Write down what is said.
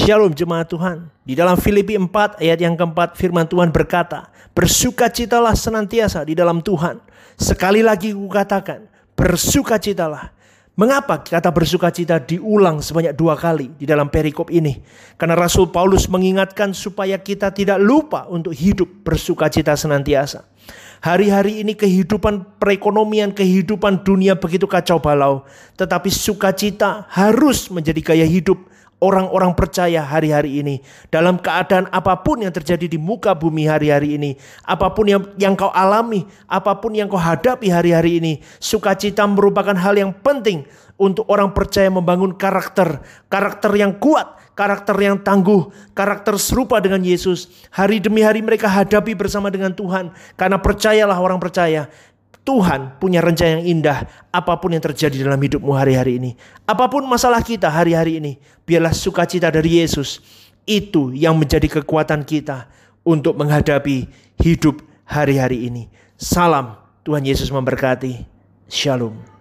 Shalom jemaat Tuhan. Di dalam Filipi 4 ayat yang keempat firman Tuhan berkata, Bersukacitalah senantiasa di dalam Tuhan. Sekali lagi kukatakan, bersukacitalah. Mengapa kata bersukacita diulang sebanyak dua kali di dalam perikop ini? Karena Rasul Paulus mengingatkan supaya kita tidak lupa untuk hidup bersukacita senantiasa. Hari-hari ini kehidupan perekonomian, kehidupan dunia begitu kacau balau. Tetapi sukacita harus menjadi gaya hidup orang-orang percaya hari-hari ini. Dalam keadaan apa pun yang terjadi di muka bumi hari-hari ini. Apa pun yang, yang kau alami, apa pun yang kau hadapi hari-hari ini. Sukacita merupakan hal yang penting untuk orang percaya membangun karakter. Karakter yang kuat, karakter yang tangguh, karakter serupa dengan Yesus. Hari demi hari mereka hadapi bersama dengan Tuhan. Karena percayalah orang percaya, Tuhan punya rencana yang indah apa pun yang terjadi dalam hidupmu hari-hari ini. Apa pun masalah kita hari-hari ini, biarlah sukacita dari Yesus itu yang menjadi kekuatan kita untuk menghadapi hidup hari-hari ini. Salam, Tuhan Yesus memberkati. Shalom.